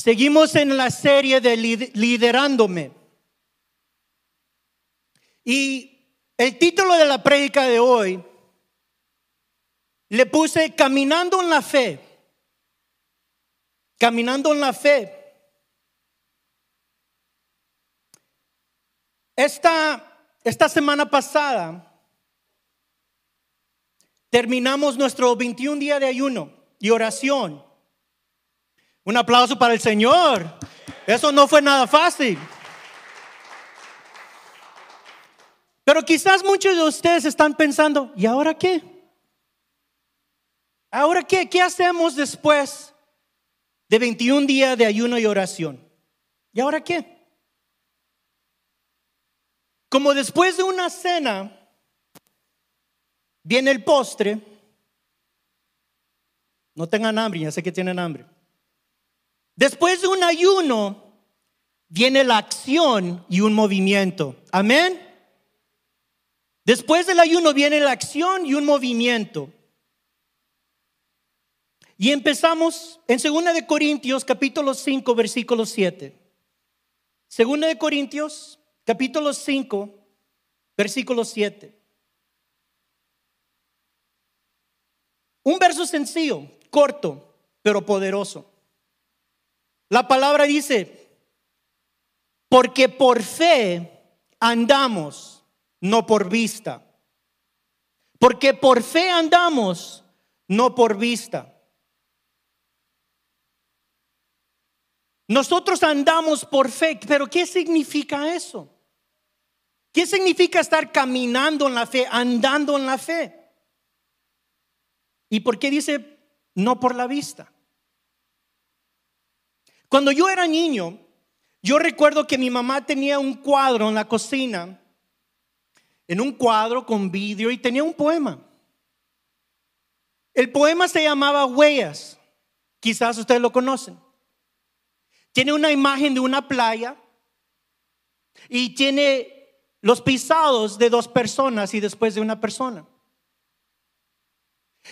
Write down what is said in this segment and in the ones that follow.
Seguimos en la serie de liderándome. Y el título de la prédica de hoy le puse Caminando en la fe. Caminando en la fe. Esta, esta semana pasada terminamos nuestro 21 día de ayuno y oración. Un aplauso para el Señor. Eso no fue nada fácil. Pero quizás muchos de ustedes están pensando, ¿y ahora qué? ¿Ahora qué? ¿Qué hacemos después de 21 días de ayuno y oración? ¿Y ahora qué? Como después de una cena viene el postre, no tengan hambre, ya sé que tienen hambre. Después de un ayuno viene la acción y un movimiento. Amén. Después del ayuno viene la acción y un movimiento. Y empezamos en 2 de Corintios capítulo 5 versículo 7. 2 de Corintios capítulo 5 versículo 7. Un verso sencillo, corto, pero poderoso. La palabra dice, porque por fe andamos no por vista. Porque por fe andamos, no por vista. Nosotros andamos por fe, pero ¿qué significa eso? ¿Qué significa estar caminando en la fe, andando en la fe? ¿Y por qué dice no por la vista? Cuando yo era niño, yo recuerdo que mi mamá tenía un cuadro en la cocina en un cuadro con vidrio y tenía un poema. El poema se llamaba Huellas. Quizás ustedes lo conocen. Tiene una imagen de una playa y tiene los pisados de dos personas y después de una persona.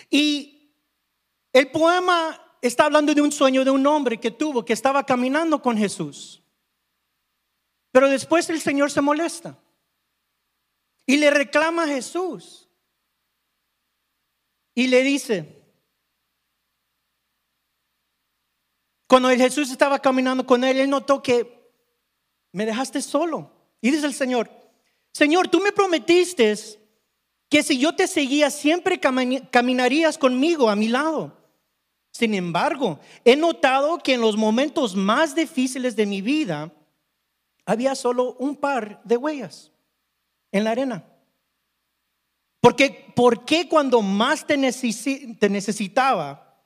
Y el poema está hablando de un sueño de un hombre que tuvo, que estaba caminando con Jesús. Pero después el Señor se molesta. Y le reclama a Jesús. Y le dice, cuando Jesús estaba caminando con él, él notó que me dejaste solo. Y dice el Señor, Señor, tú me prometiste que si yo te seguía siempre caminarías conmigo a mi lado. Sin embargo, he notado que en los momentos más difíciles de mi vida había solo un par de huellas en la arena. Porque, ¿por qué cuando más te, te necesitaba,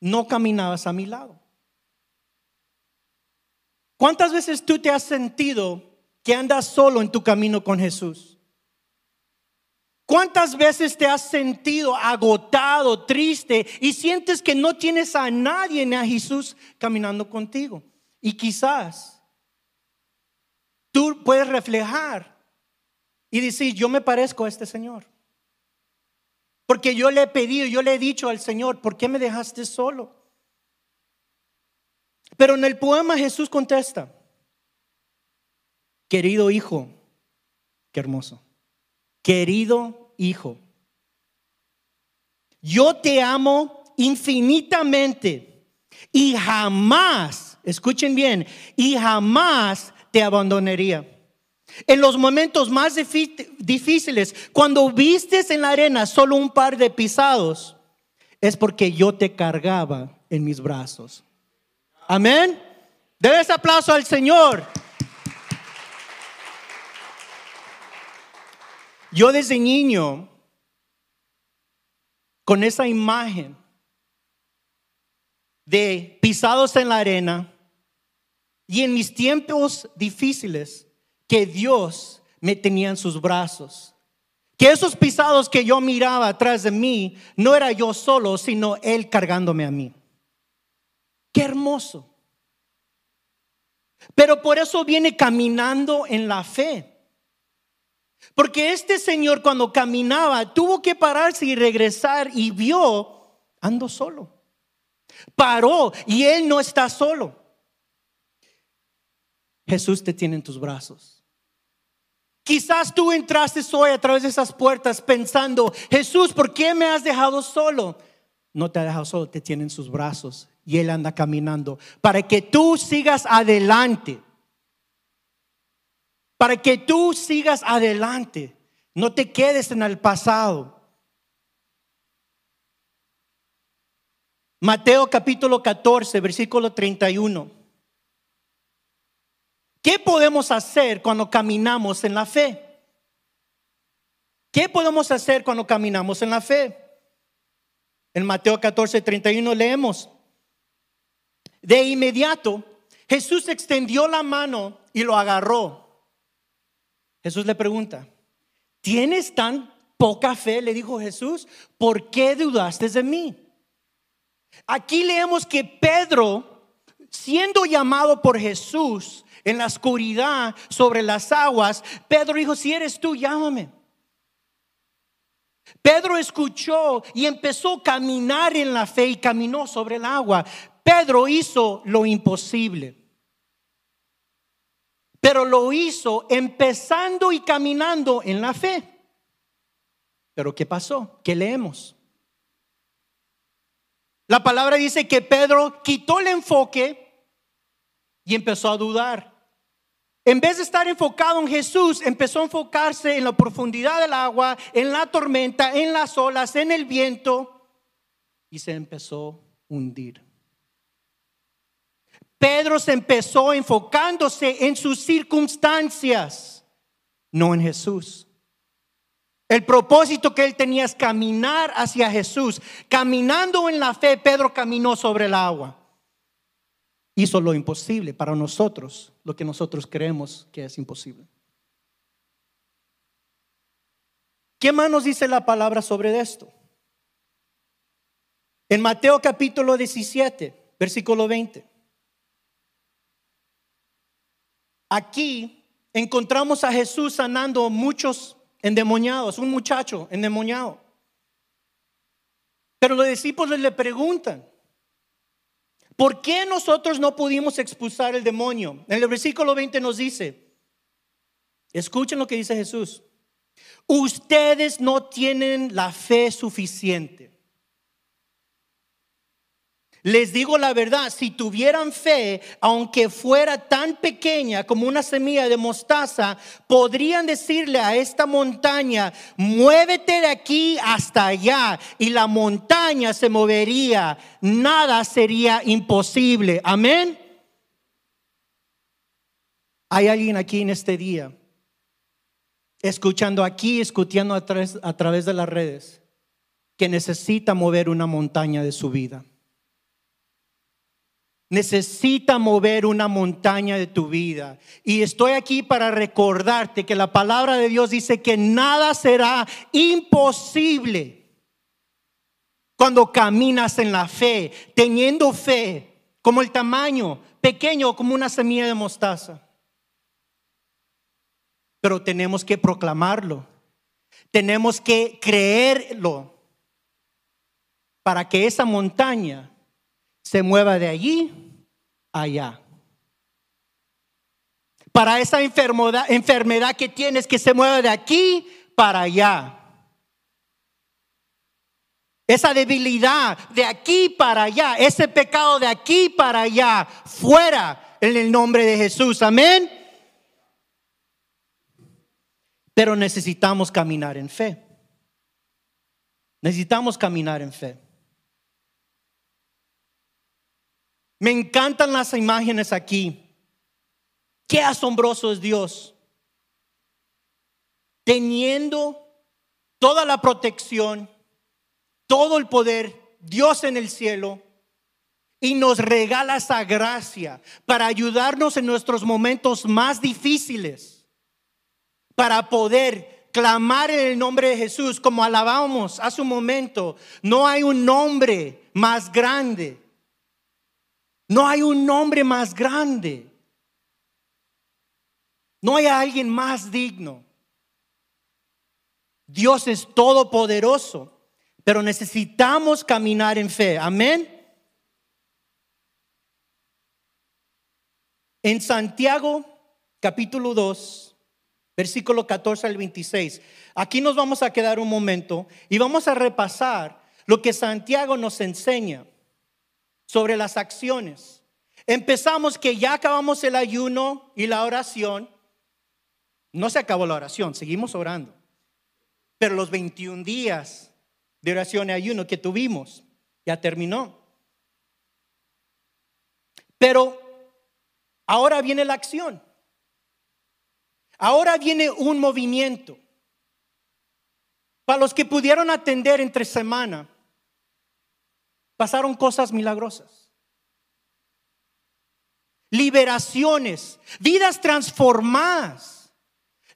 no caminabas a mi lado? ¿Cuántas veces tú te has sentido que andas solo en tu camino con Jesús? ¿Cuántas veces te has sentido agotado, triste y sientes que no tienes a nadie ni a Jesús caminando contigo? Y quizás tú puedes reflejar y decir, yo me parezco a este Señor. Porque yo le he pedido, yo le he dicho al Señor, ¿por qué me dejaste solo? Pero en el poema Jesús contesta, querido hijo, qué hermoso, querido hijo, yo te amo infinitamente y jamás, escuchen bien, y jamás te abandonaría. En los momentos más difíciles, cuando vistes en la arena solo un par de pisados, es porque yo te cargaba en mis brazos. Amén. Debes aplauso al Señor. Yo desde niño, con esa imagen de pisados en la arena, y en mis tiempos difíciles, que Dios me tenía en sus brazos. Que esos pisados que yo miraba atrás de mí no era yo solo, sino Él cargándome a mí. Qué hermoso. Pero por eso viene caminando en la fe. Porque este Señor cuando caminaba tuvo que pararse y regresar y vio, ando solo. Paró y él no está solo. Jesús te tiene en tus brazos. Quizás tú entraste hoy a través de esas puertas pensando, Jesús, ¿por qué me has dejado solo? No te ha dejado solo, te tiene en sus brazos y Él anda caminando para que tú sigas adelante. Para que tú sigas adelante. No te quedes en el pasado. Mateo capítulo 14, versículo 31. ¿Qué podemos hacer cuando caminamos en la fe? ¿Qué podemos hacer cuando caminamos en la fe? En Mateo 14, 31 leemos. De inmediato, Jesús extendió la mano y lo agarró. Jesús le pregunta, ¿tienes tan poca fe? Le dijo Jesús, ¿por qué dudaste de mí? Aquí leemos que Pedro, siendo llamado por Jesús, en la oscuridad sobre las aguas, Pedro dijo, si eres tú, llámame. Pedro escuchó y empezó a caminar en la fe y caminó sobre el agua. Pedro hizo lo imposible. Pero lo hizo empezando y caminando en la fe. Pero ¿qué pasó? ¿Qué leemos? La palabra dice que Pedro quitó el enfoque y empezó a dudar. En vez de estar enfocado en Jesús, empezó a enfocarse en la profundidad del agua, en la tormenta, en las olas, en el viento, y se empezó a hundir. Pedro se empezó enfocándose en sus circunstancias, no en Jesús. El propósito que él tenía es caminar hacia Jesús. Caminando en la fe, Pedro caminó sobre el agua hizo lo imposible para nosotros, lo que nosotros creemos que es imposible. ¿Qué más nos dice la palabra sobre esto? En Mateo capítulo 17, versículo 20. Aquí encontramos a Jesús sanando muchos endemoniados, un muchacho endemoniado. Pero los discípulos le preguntan, ¿Por qué nosotros no pudimos expulsar el demonio? En el versículo 20 nos dice, escuchen lo que dice Jesús, ustedes no tienen la fe suficiente. Les digo la verdad, si tuvieran fe, aunque fuera tan pequeña como una semilla de mostaza, podrían decirle a esta montaña, muévete de aquí hasta allá, y la montaña se movería, nada sería imposible. Amén. Hay alguien aquí en este día, escuchando aquí, escuchando a través, a través de las redes, que necesita mover una montaña de su vida necesita mover una montaña de tu vida. Y estoy aquí para recordarte que la palabra de Dios dice que nada será imposible cuando caminas en la fe, teniendo fe como el tamaño pequeño como una semilla de mostaza. Pero tenemos que proclamarlo. Tenemos que creerlo para que esa montaña se mueva de allí allá. Para esa enfermedad, enfermedad que tienes que se mueva de aquí para allá. Esa debilidad de aquí para allá, ese pecado de aquí para allá, fuera en el nombre de Jesús. Amén. Pero necesitamos caminar en fe. Necesitamos caminar en fe. Me encantan las imágenes aquí. Qué asombroso es Dios. Teniendo toda la protección, todo el poder, Dios en el cielo, y nos regala esa gracia para ayudarnos en nuestros momentos más difíciles, para poder clamar en el nombre de Jesús, como alabamos hace un momento. No hay un nombre más grande no hay un nombre más grande. No hay alguien más digno. Dios es todopoderoso, pero necesitamos caminar en fe. Amén. En Santiago capítulo 2, versículo 14 al 26. Aquí nos vamos a quedar un momento y vamos a repasar lo que Santiago nos enseña sobre las acciones. Empezamos que ya acabamos el ayuno y la oración. No se acabó la oración, seguimos orando. Pero los 21 días de oración y ayuno que tuvimos ya terminó. Pero ahora viene la acción. Ahora viene un movimiento. Para los que pudieron atender entre semana, pasaron cosas milagrosas. Liberaciones, vidas transformadas.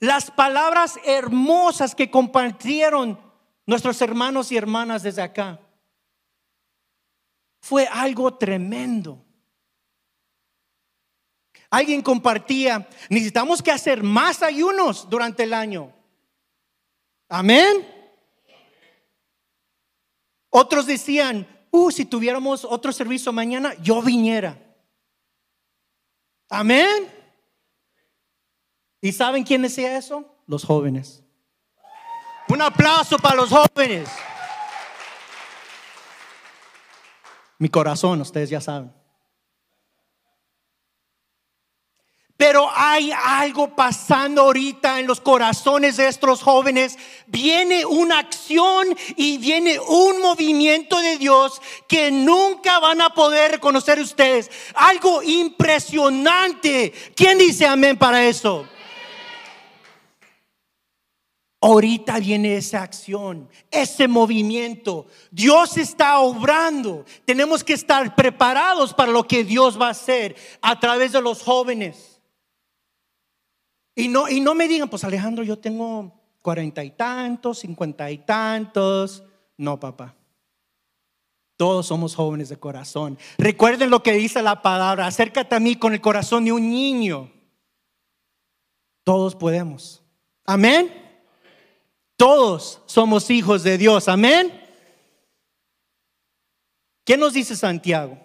Las palabras hermosas que compartieron nuestros hermanos y hermanas desde acá. Fue algo tremendo. Alguien compartía, necesitamos que hacer más ayunos durante el año. Amén. Otros decían, uh, si tuviéramos otro servicio mañana, yo viniera. Amén. ¿Y saben quién decía eso? Los jóvenes. Un aplauso para los jóvenes. Mi corazón, ustedes ya saben. Pero hay algo pasando ahorita en los corazones de estos jóvenes. Viene una acción y viene un movimiento de Dios que nunca van a poder reconocer ustedes. Algo impresionante. ¿Quién dice amén para eso? Ahorita viene esa acción, ese movimiento. Dios está obrando. Tenemos que estar preparados para lo que Dios va a hacer a través de los jóvenes. Y no, y no me digan, pues Alejandro, yo tengo cuarenta y tantos, cincuenta y tantos. No, papá. Todos somos jóvenes de corazón. Recuerden lo que dice la palabra. Acércate a mí con el corazón de un niño. Todos podemos. Amén. Todos somos hijos de Dios. Amén. ¿Qué nos dice Santiago?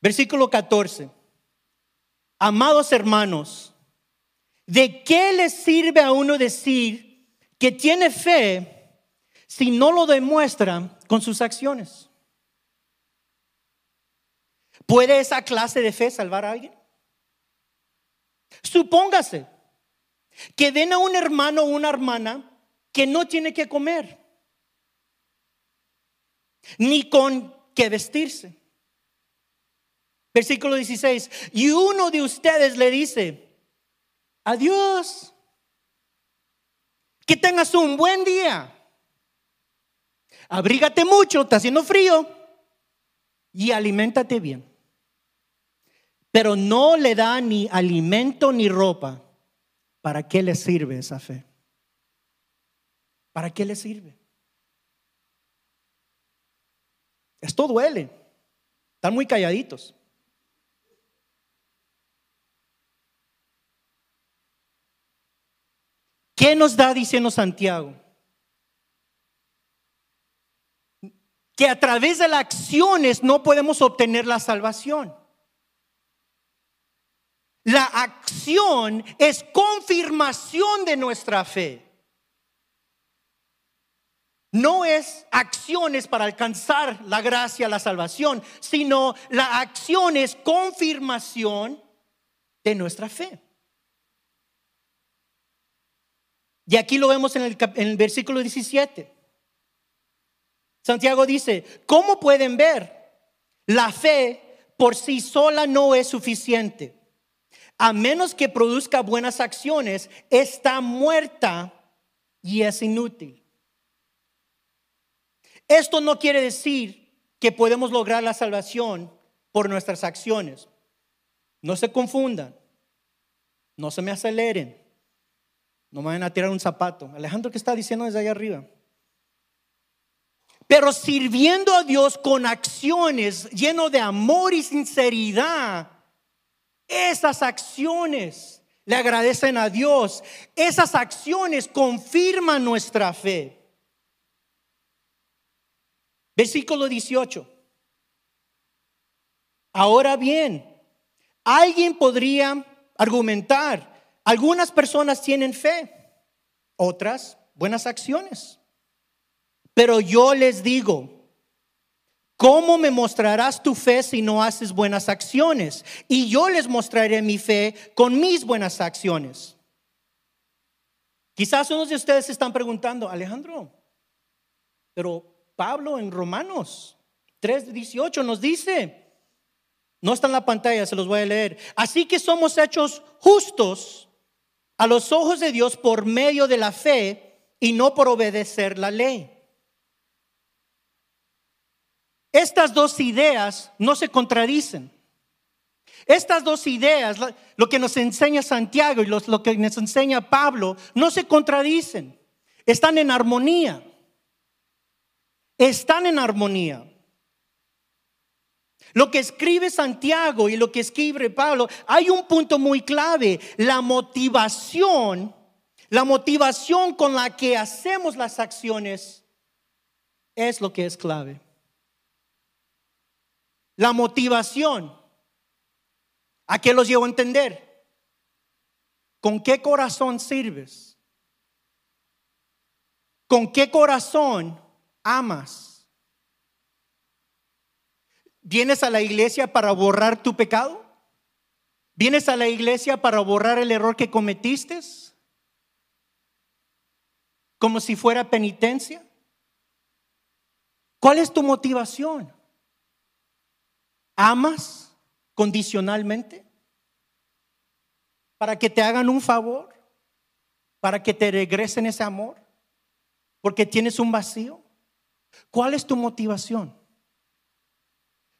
Versículo 14. Amados hermanos, ¿de qué le sirve a uno decir que tiene fe si no lo demuestra con sus acciones? ¿Puede esa clase de fe salvar a alguien? Supóngase que den a un hermano o una hermana que no tiene que comer, ni con qué vestirse. Versículo 16. Y uno de ustedes le dice, adiós, que tengas un buen día. Abrígate mucho, está haciendo frío. Y aliméntate bien. Pero no le da ni alimento ni ropa. ¿Para qué le sirve esa fe? ¿Para qué le sirve? Esto duele. Están muy calladitos. ¿Qué nos da diciendo Santiago? Que a través de las acciones no podemos obtener la salvación. La acción es confirmación de nuestra fe. No es acciones para alcanzar la gracia, la salvación, sino la acción es confirmación de nuestra fe. Y aquí lo vemos en el, versículo 17. Santiago dice, ¿cómo pueden ver? La fe por sí sola no es suficiente. A menos que produzca buenas acciones, está muerta y es inútil. Esto no quiere decir que podemos lograr la salvación por nuestras acciones. No se confundan, no se me aceleren. No me van a tirar un zapato. Alejandro, ¿qué está diciendo desde allá arriba? Pero sirviendo a Dios con acciones lleno de amor y sinceridad, esas acciones le agradecen a Dios. Esas acciones confirman nuestra fe. Versículo 18. Ahora bien, Alguien podría argumentar, algunas personas tienen fe, otras buenas acciones. Pero yo les digo, ¿cómo me mostrarás tu fe si no haces buenas acciones? Y yo les mostraré mi fe con mis buenas acciones. Quizás unos de ustedes se están preguntando, Alejandro, pero Pablo en Romanos 3:18 nos dice, no está en la pantalla, se los voy a leer. Así que somos hechos justos a los ojos de Dios por medio de la fe y no por obedecer la ley. Estas dos ideas no se contradicen. Estas dos ideas, lo que nos enseña Santiago y lo que nos enseña Pablo, no se contradicen. Están en armonía. Están en armonía. Lo que escribe Santiago y lo que escribe Pablo, hay un punto muy clave, la motivación, la motivación con la que hacemos las acciones es lo que es clave. La motivación, ¿a qué los llevo a entender? ¿Con qué corazón sirves? ¿Con qué corazón amas? ¿Vienes a la iglesia para borrar tu pecado? ¿Vienes a la iglesia para borrar el error que cometiste? Como si fuera penitencia. ¿Cuál es tu motivación? ¿Amas condicionalmente? ¿Para que te hagan un favor? ¿Para que te regresen ese amor? ¿Porque tienes un vacío? ¿Cuál es tu motivación?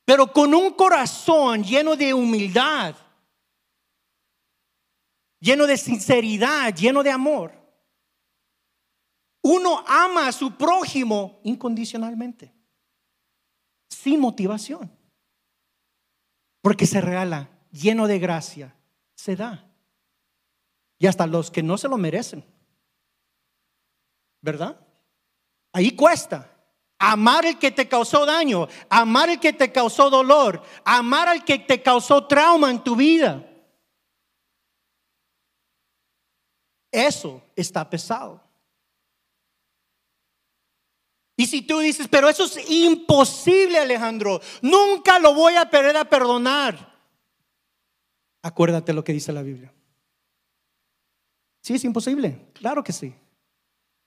Pero con un corazón lleno de humildad, lleno de sinceridad, lleno de amor. Uno ama a su prójimo incondicionalmente, sin motivación, porque se regala, lleno de gracia, se da. Y hasta los que no se lo merecen, ¿verdad? Ahí cuesta. Amar el que te causó daño, amar el que te causó dolor, amar al que te causó trauma en tu vida. Eso está pesado. Y si tú dices, pero eso es imposible, Alejandro, nunca lo voy a perder a perdonar. Acuérdate lo que dice la Biblia. Sí, es imposible, claro que sí.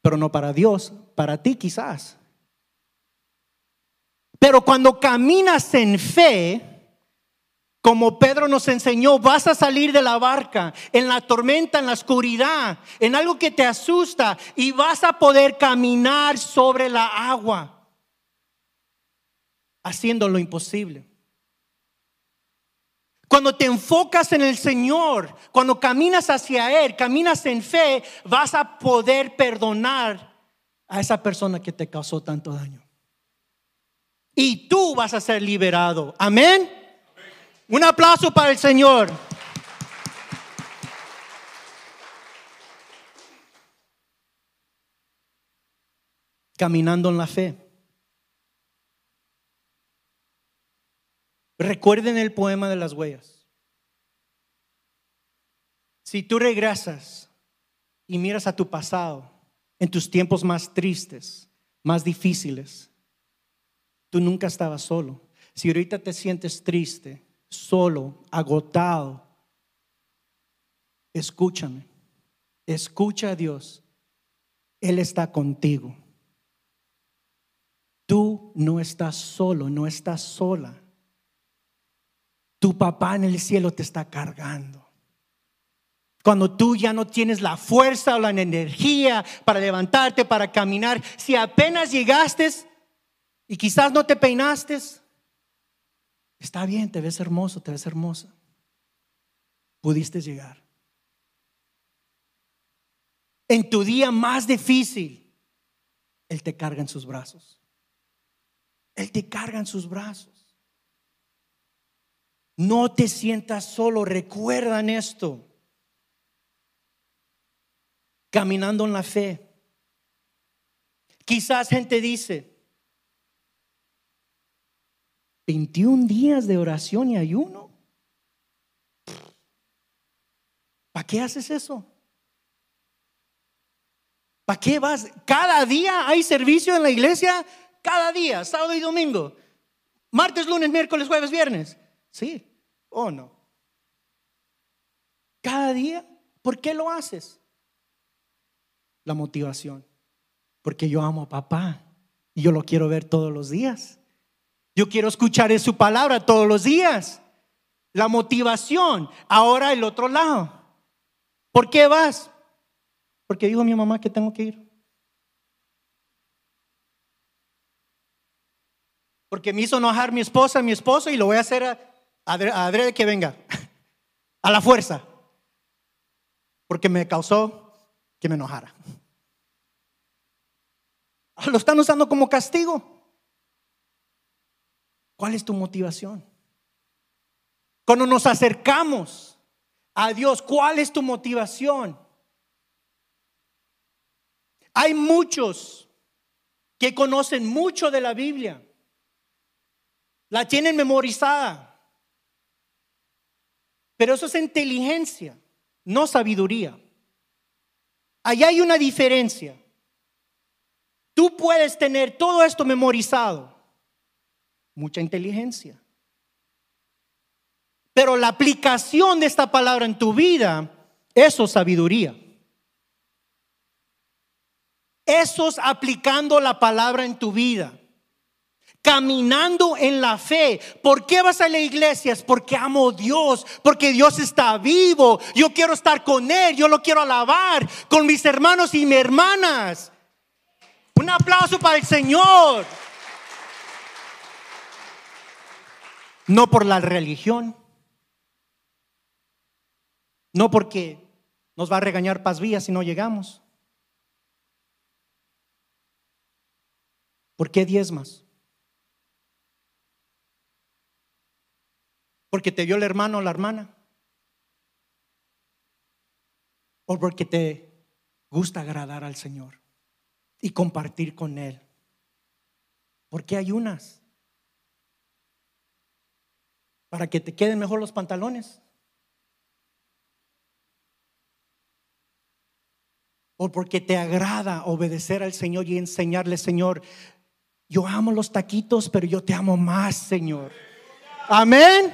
Pero no para Dios, para ti quizás. Pero cuando caminas en fe, como Pedro nos enseñó, vas a salir de la barca en la tormenta, en la oscuridad, en algo que te asusta y vas a poder caminar sobre la agua, haciendo lo imposible. Cuando te enfocas en el Señor, cuando caminas hacia Él, caminas en fe, vas a poder perdonar a esa persona que te causó tanto daño y tú vas a ser liberado. Amén. Un aplauso para el Señor. Caminando en la fe. Recuerden el poema de las huellas. Si tú regresas y miras a tu pasado en tus tiempos más tristes, más difíciles, Tú nunca estabas solo. Si ahorita te sientes triste, solo, agotado, escúchame. Escucha a Dios. Él está contigo. Tú no estás solo, no estás sola. Tu papá en el cielo te está cargando. Cuando tú ya no tienes la fuerza o la energía para levantarte, para caminar, si apenas llegaste y quizás no te peinaste. Está bien, te ves hermoso, te ves hermosa. Pudiste llegar. En tu día más difícil, Él te carga en sus brazos. Él te carga en sus brazos. No te sientas solo, recuerdan esto. Caminando en la fe. Quizás gente dice, 21 días de oración y ayuno. ¿Para qué haces eso? ¿Para qué vas? Cada día hay servicio en la iglesia, cada día, sábado y domingo. Martes, lunes, miércoles, jueves, viernes. ¿Sí o no? Cada día. ¿Por qué lo haces? La motivación. Porque yo amo a papá y yo lo quiero ver todos los días. Yo quiero escuchar su palabra todos los días. La motivación. Ahora el otro lado. ¿Por qué vas? Porque dijo mi mamá que tengo que ir. Porque me hizo enojar mi esposa, mi esposo, y lo voy a hacer a, adrede que venga. A la fuerza. Porque me causó que me enojara. Lo están usando como castigo. ¿Cuál es tu motivación? Cuando nos acercamos a Dios, ¿cuál es tu motivación? Hay muchos que conocen mucho de la Biblia. La tienen memorizada. Pero eso es inteligencia, no sabiduría. Allá hay una diferencia. Tú puedes tener todo esto memorizado, mucha inteligencia. Pero la aplicación de esta palabra en tu vida, eso es sabiduría. Eso es aplicando la palabra en tu vida. Caminando en la fe. ¿Por qué vas a la iglesia? Es porque amo a Dios, porque Dios está vivo. Yo quiero estar con Él, yo lo quiero alabar con mis hermanos y mis hermanas. Un aplauso para el Señor. No por la religión. No porque nos va a regañar Paz Vía si no llegamos. ¿Por qué diezmas? ¿Porque te vio el hermano o la hermana? ¿O porque te gusta agradar al Señor y compartir con Él? ¿Por qué ayunas? ¿Para que te queden mejor los pantalones? o porque te agrada obedecer al Señor y enseñarle, Señor, yo amo los taquitos, pero yo te amo más, Señor. Amén.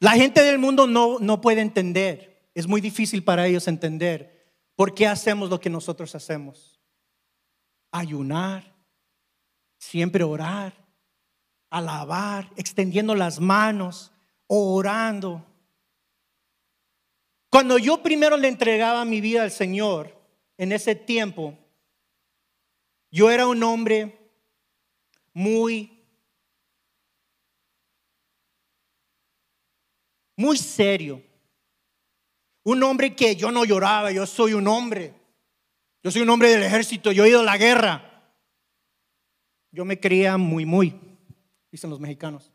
La gente del mundo no, no puede entender. Es muy difícil para ellos entender por qué hacemos lo que nosotros hacemos. Ayunar, siempre orar, alabar, extendiendo las manos, orando. Cuando yo primero le entregaba mi vida al Señor, en ese tiempo, yo era un hombre muy, muy serio. Un hombre que yo no lloraba, yo soy un hombre. Yo soy un hombre del ejército, yo he ido a la guerra. Yo me creía muy, muy, dicen los mexicanos.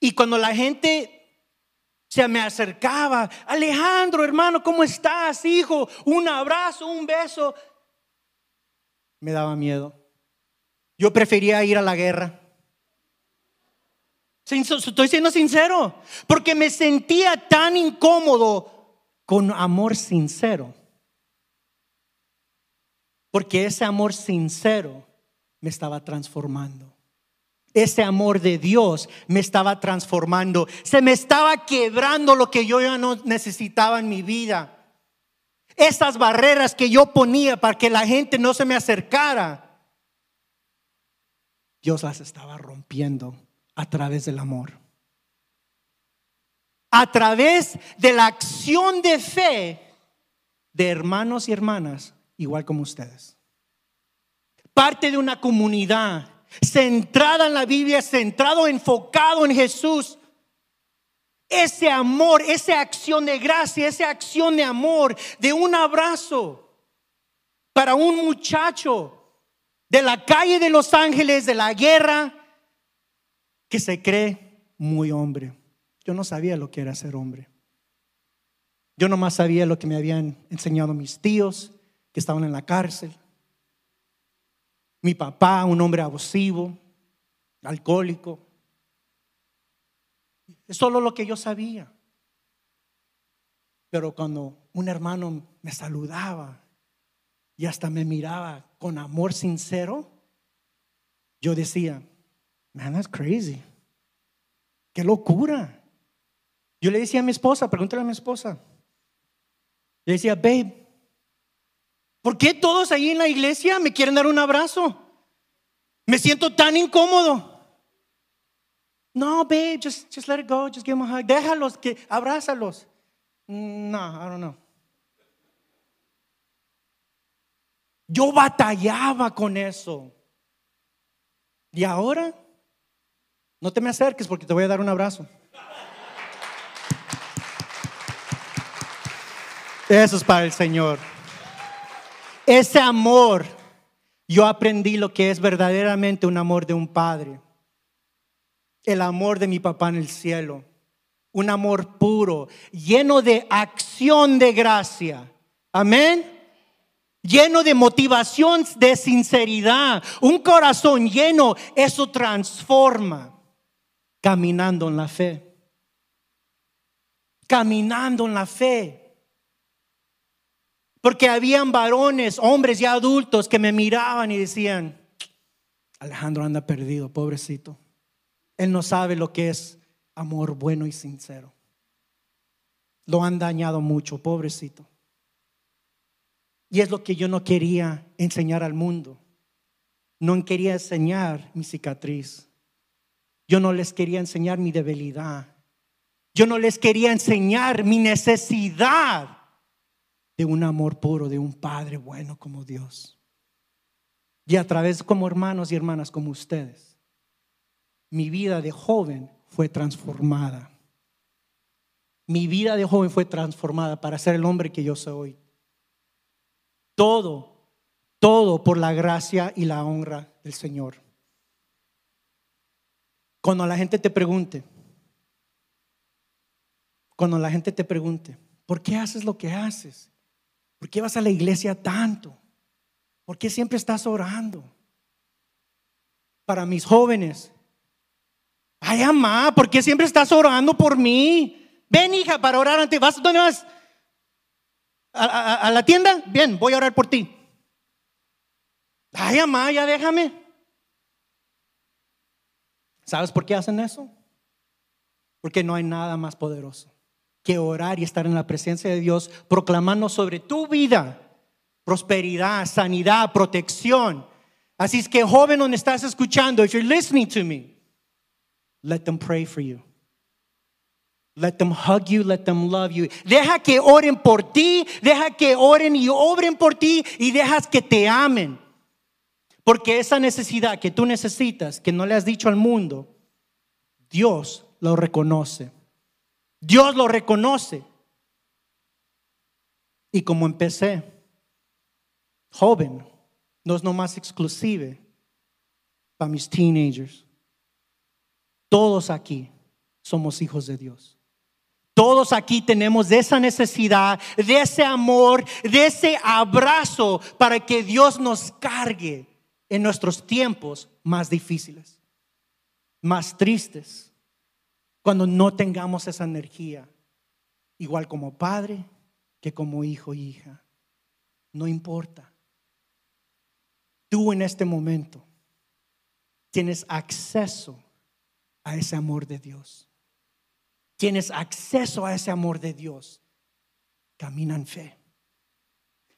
Y cuando la gente se me acercaba, Alejandro, hermano, ¿cómo estás, hijo? Un abrazo, un beso. Me daba miedo. Yo prefería ir a la guerra. Estoy siendo sincero, porque me sentía tan incómodo con amor sincero. Porque ese amor sincero me estaba transformando. Ese amor de Dios me estaba transformando. Se me estaba quebrando lo que yo ya no necesitaba en mi vida. Esas barreras que yo ponía para que la gente no se me acercara, Dios las estaba rompiendo a través del amor. A través de la acción de fe de hermanos y hermanas, igual como ustedes. Parte de una comunidad centrada en la Biblia, centrado, enfocado en Jesús. Ese amor, esa acción de gracia, esa acción de amor, de un abrazo para un muchacho de la calle de Los Ángeles, de la guerra, que se cree muy hombre. Yo no sabía lo que era ser hombre. Yo nomás sabía lo que me habían enseñado mis tíos que estaban en la cárcel. Mi papá, un hombre abusivo, alcohólico. Es solo lo que yo sabía. Pero cuando un hermano me saludaba y hasta me miraba con amor sincero, yo decía, man, that's crazy. Qué locura. Yo le decía a mi esposa, pregúntale a mi esposa. Le decía, babe, ¿por qué todos ahí en la iglesia me quieren dar un abrazo? Me siento tan incómodo. No, babe, just, just let it go, just give them a hug. Déjalos, que, abrázalos. No, I don't know. Yo batallaba con eso. Y ahora, no te me acerques porque te voy a dar un abrazo. Eso es para el Señor. Ese amor, yo aprendí lo que es verdaderamente un amor de un padre. El amor de mi papá en el cielo. Un amor puro, lleno de acción de gracia. Amén. Lleno de motivación, de sinceridad. Un corazón lleno, eso transforma. Caminando en la fe. Caminando en la fe. Porque habían varones, hombres ya adultos que me miraban y decían, Alejandro anda perdido, pobrecito. Él no sabe lo que es amor bueno y sincero. Lo han dañado mucho, pobrecito. Y es lo que yo no quería enseñar al mundo. No quería enseñar mi cicatriz. Yo no les quería enseñar mi debilidad. Yo no les quería enseñar mi necesidad de un amor puro, de un Padre bueno como Dios. Y a través como hermanos y hermanas como ustedes, mi vida de joven fue transformada. Mi vida de joven fue transformada para ser el hombre que yo soy hoy. Todo, todo por la gracia y la honra del Señor. Cuando la gente te pregunte, cuando la gente te pregunte, ¿por qué haces lo que haces? ¿Por qué vas a la iglesia tanto? ¿Por qué siempre estás orando? Para mis jóvenes. Ay, mamá, ¿por qué siempre estás orando por mí? Ven, hija, para orar ante. ¿Vas? ¿Dónde vas? ¿A, la tienda? Bien, voy a orar por ti. Ay, mamá, ya déjame. ¿Sabes por qué hacen eso? Porque no hay nada más poderoso que orar y estar en la presencia de Dios, proclamando sobre tu vida prosperidad, sanidad, protección. Así es que joven donde estás escuchando, if you're listening to me, let them pray for you. Let them hug you, let them love you. Deja que oren por ti, deja que oren y obren por ti y dejas que te amen. Porque esa necesidad que tú necesitas, que no le has dicho al mundo, Dios lo reconoce. Dios lo reconoce. Y como empecé, joven, no es nomás exclusive para mis teenagers. Todos aquí somos hijos de Dios. Todos aquí tenemos esa necesidad, de ese amor, de ese abrazo para que Dios nos cargue en nuestros tiempos más difíciles, más tristes, cuando no tengamos esa energía, igual como padre que como hijo e hija. No importa. Tú en este momento tienes acceso a ese amor de Dios. Tienes acceso a ese amor de Dios. Camina en fe.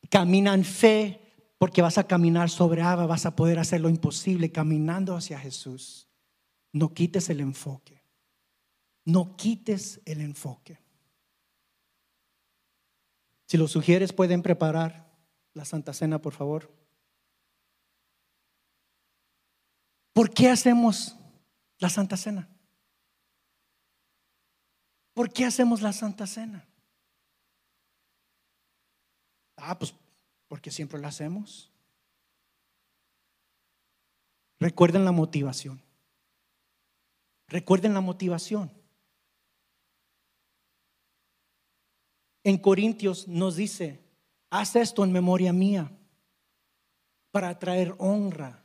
Camina en fe porque vas a caminar sobre agua, vas a poder hacer lo imposible caminando hacia Jesús. No quites el enfoque. No quites el enfoque. Si lo sugieres, pueden preparar la Santa Cena, por favor. ¿Por qué hacemos la Santa Cena? ¿Por qué hacemos la Santa Cena? Ah, pues porque siempre la hacemos. Recuerden la motivación. Recuerden la motivación. En Corintios nos dice, haz esto en memoria mía para traer honra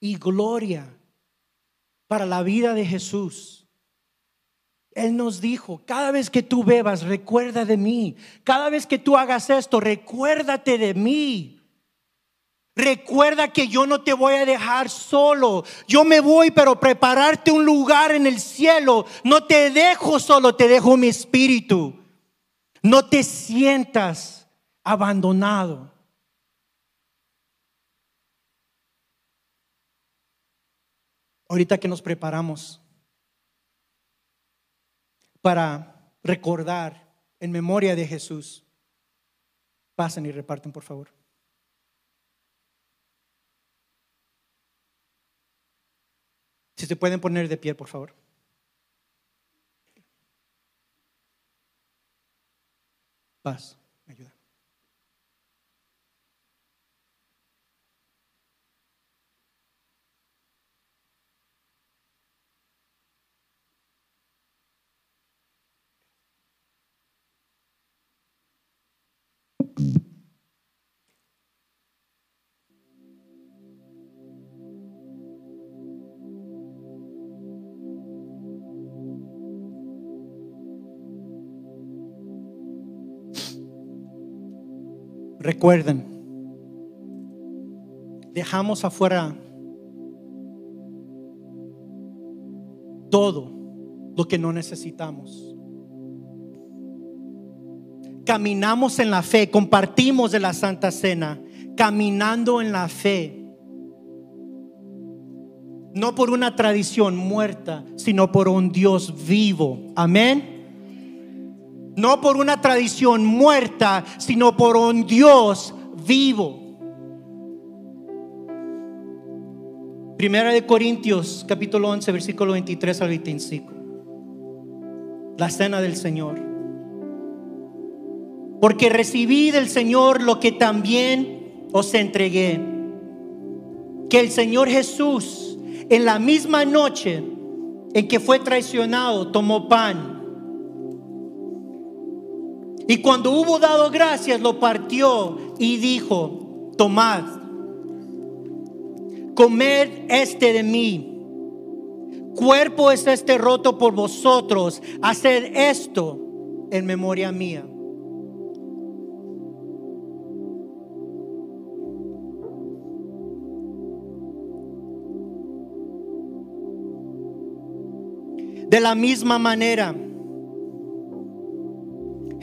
y gloria para la vida de Jesús. Él nos dijo, cada vez que tú bebas, recuerda de mí. Cada vez que tú hagas esto, recuérdate de mí. Recuerda que yo no te voy a dejar solo. Yo me voy, pero prepararte un lugar en el cielo. No te dejo solo, te dejo mi espíritu. No te sientas abandonado. Ahorita que nos preparamos para recordar en memoria de Jesús, pasen y reparten, por favor. Si se pueden poner de pie, por favor. Paz, Recuerden, dejamos afuera todo lo que no necesitamos. Caminamos en la fe, compartimos de la Santa Cena, caminando en la fe. No por una tradición muerta, sino por un Dios vivo. Amén. No por una tradición muerta, sino por un Dios vivo. Primera de Corintios, capítulo 11, versículo 23 al 25. La cena del Señor. Porque recibí del Señor lo que también os entregué. Que el Señor Jesús, en la misma noche en que fue traicionado, tomó pan y cuando hubo dado gracias, lo partió y dijo, tomad, comed este de mí. Cuerpo es este roto por vosotros. Haced esto en memoria mía. De la misma manera,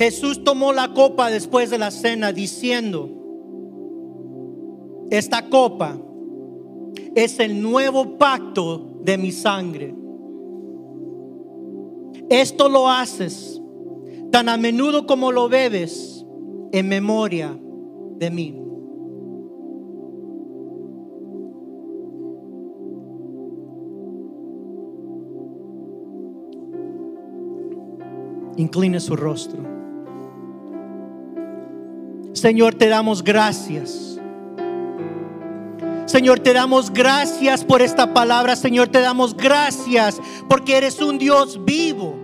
Jesús tomó la copa después de la cena diciendo, esta copa es el nuevo pacto de mi sangre. Esto lo haces tan a menudo como lo bebes en memoria de mí. Incline su rostro. Señor, te damos gracias. Señor, te damos gracias por esta palabra. Señor, te damos gracias porque eres un Dios vivo.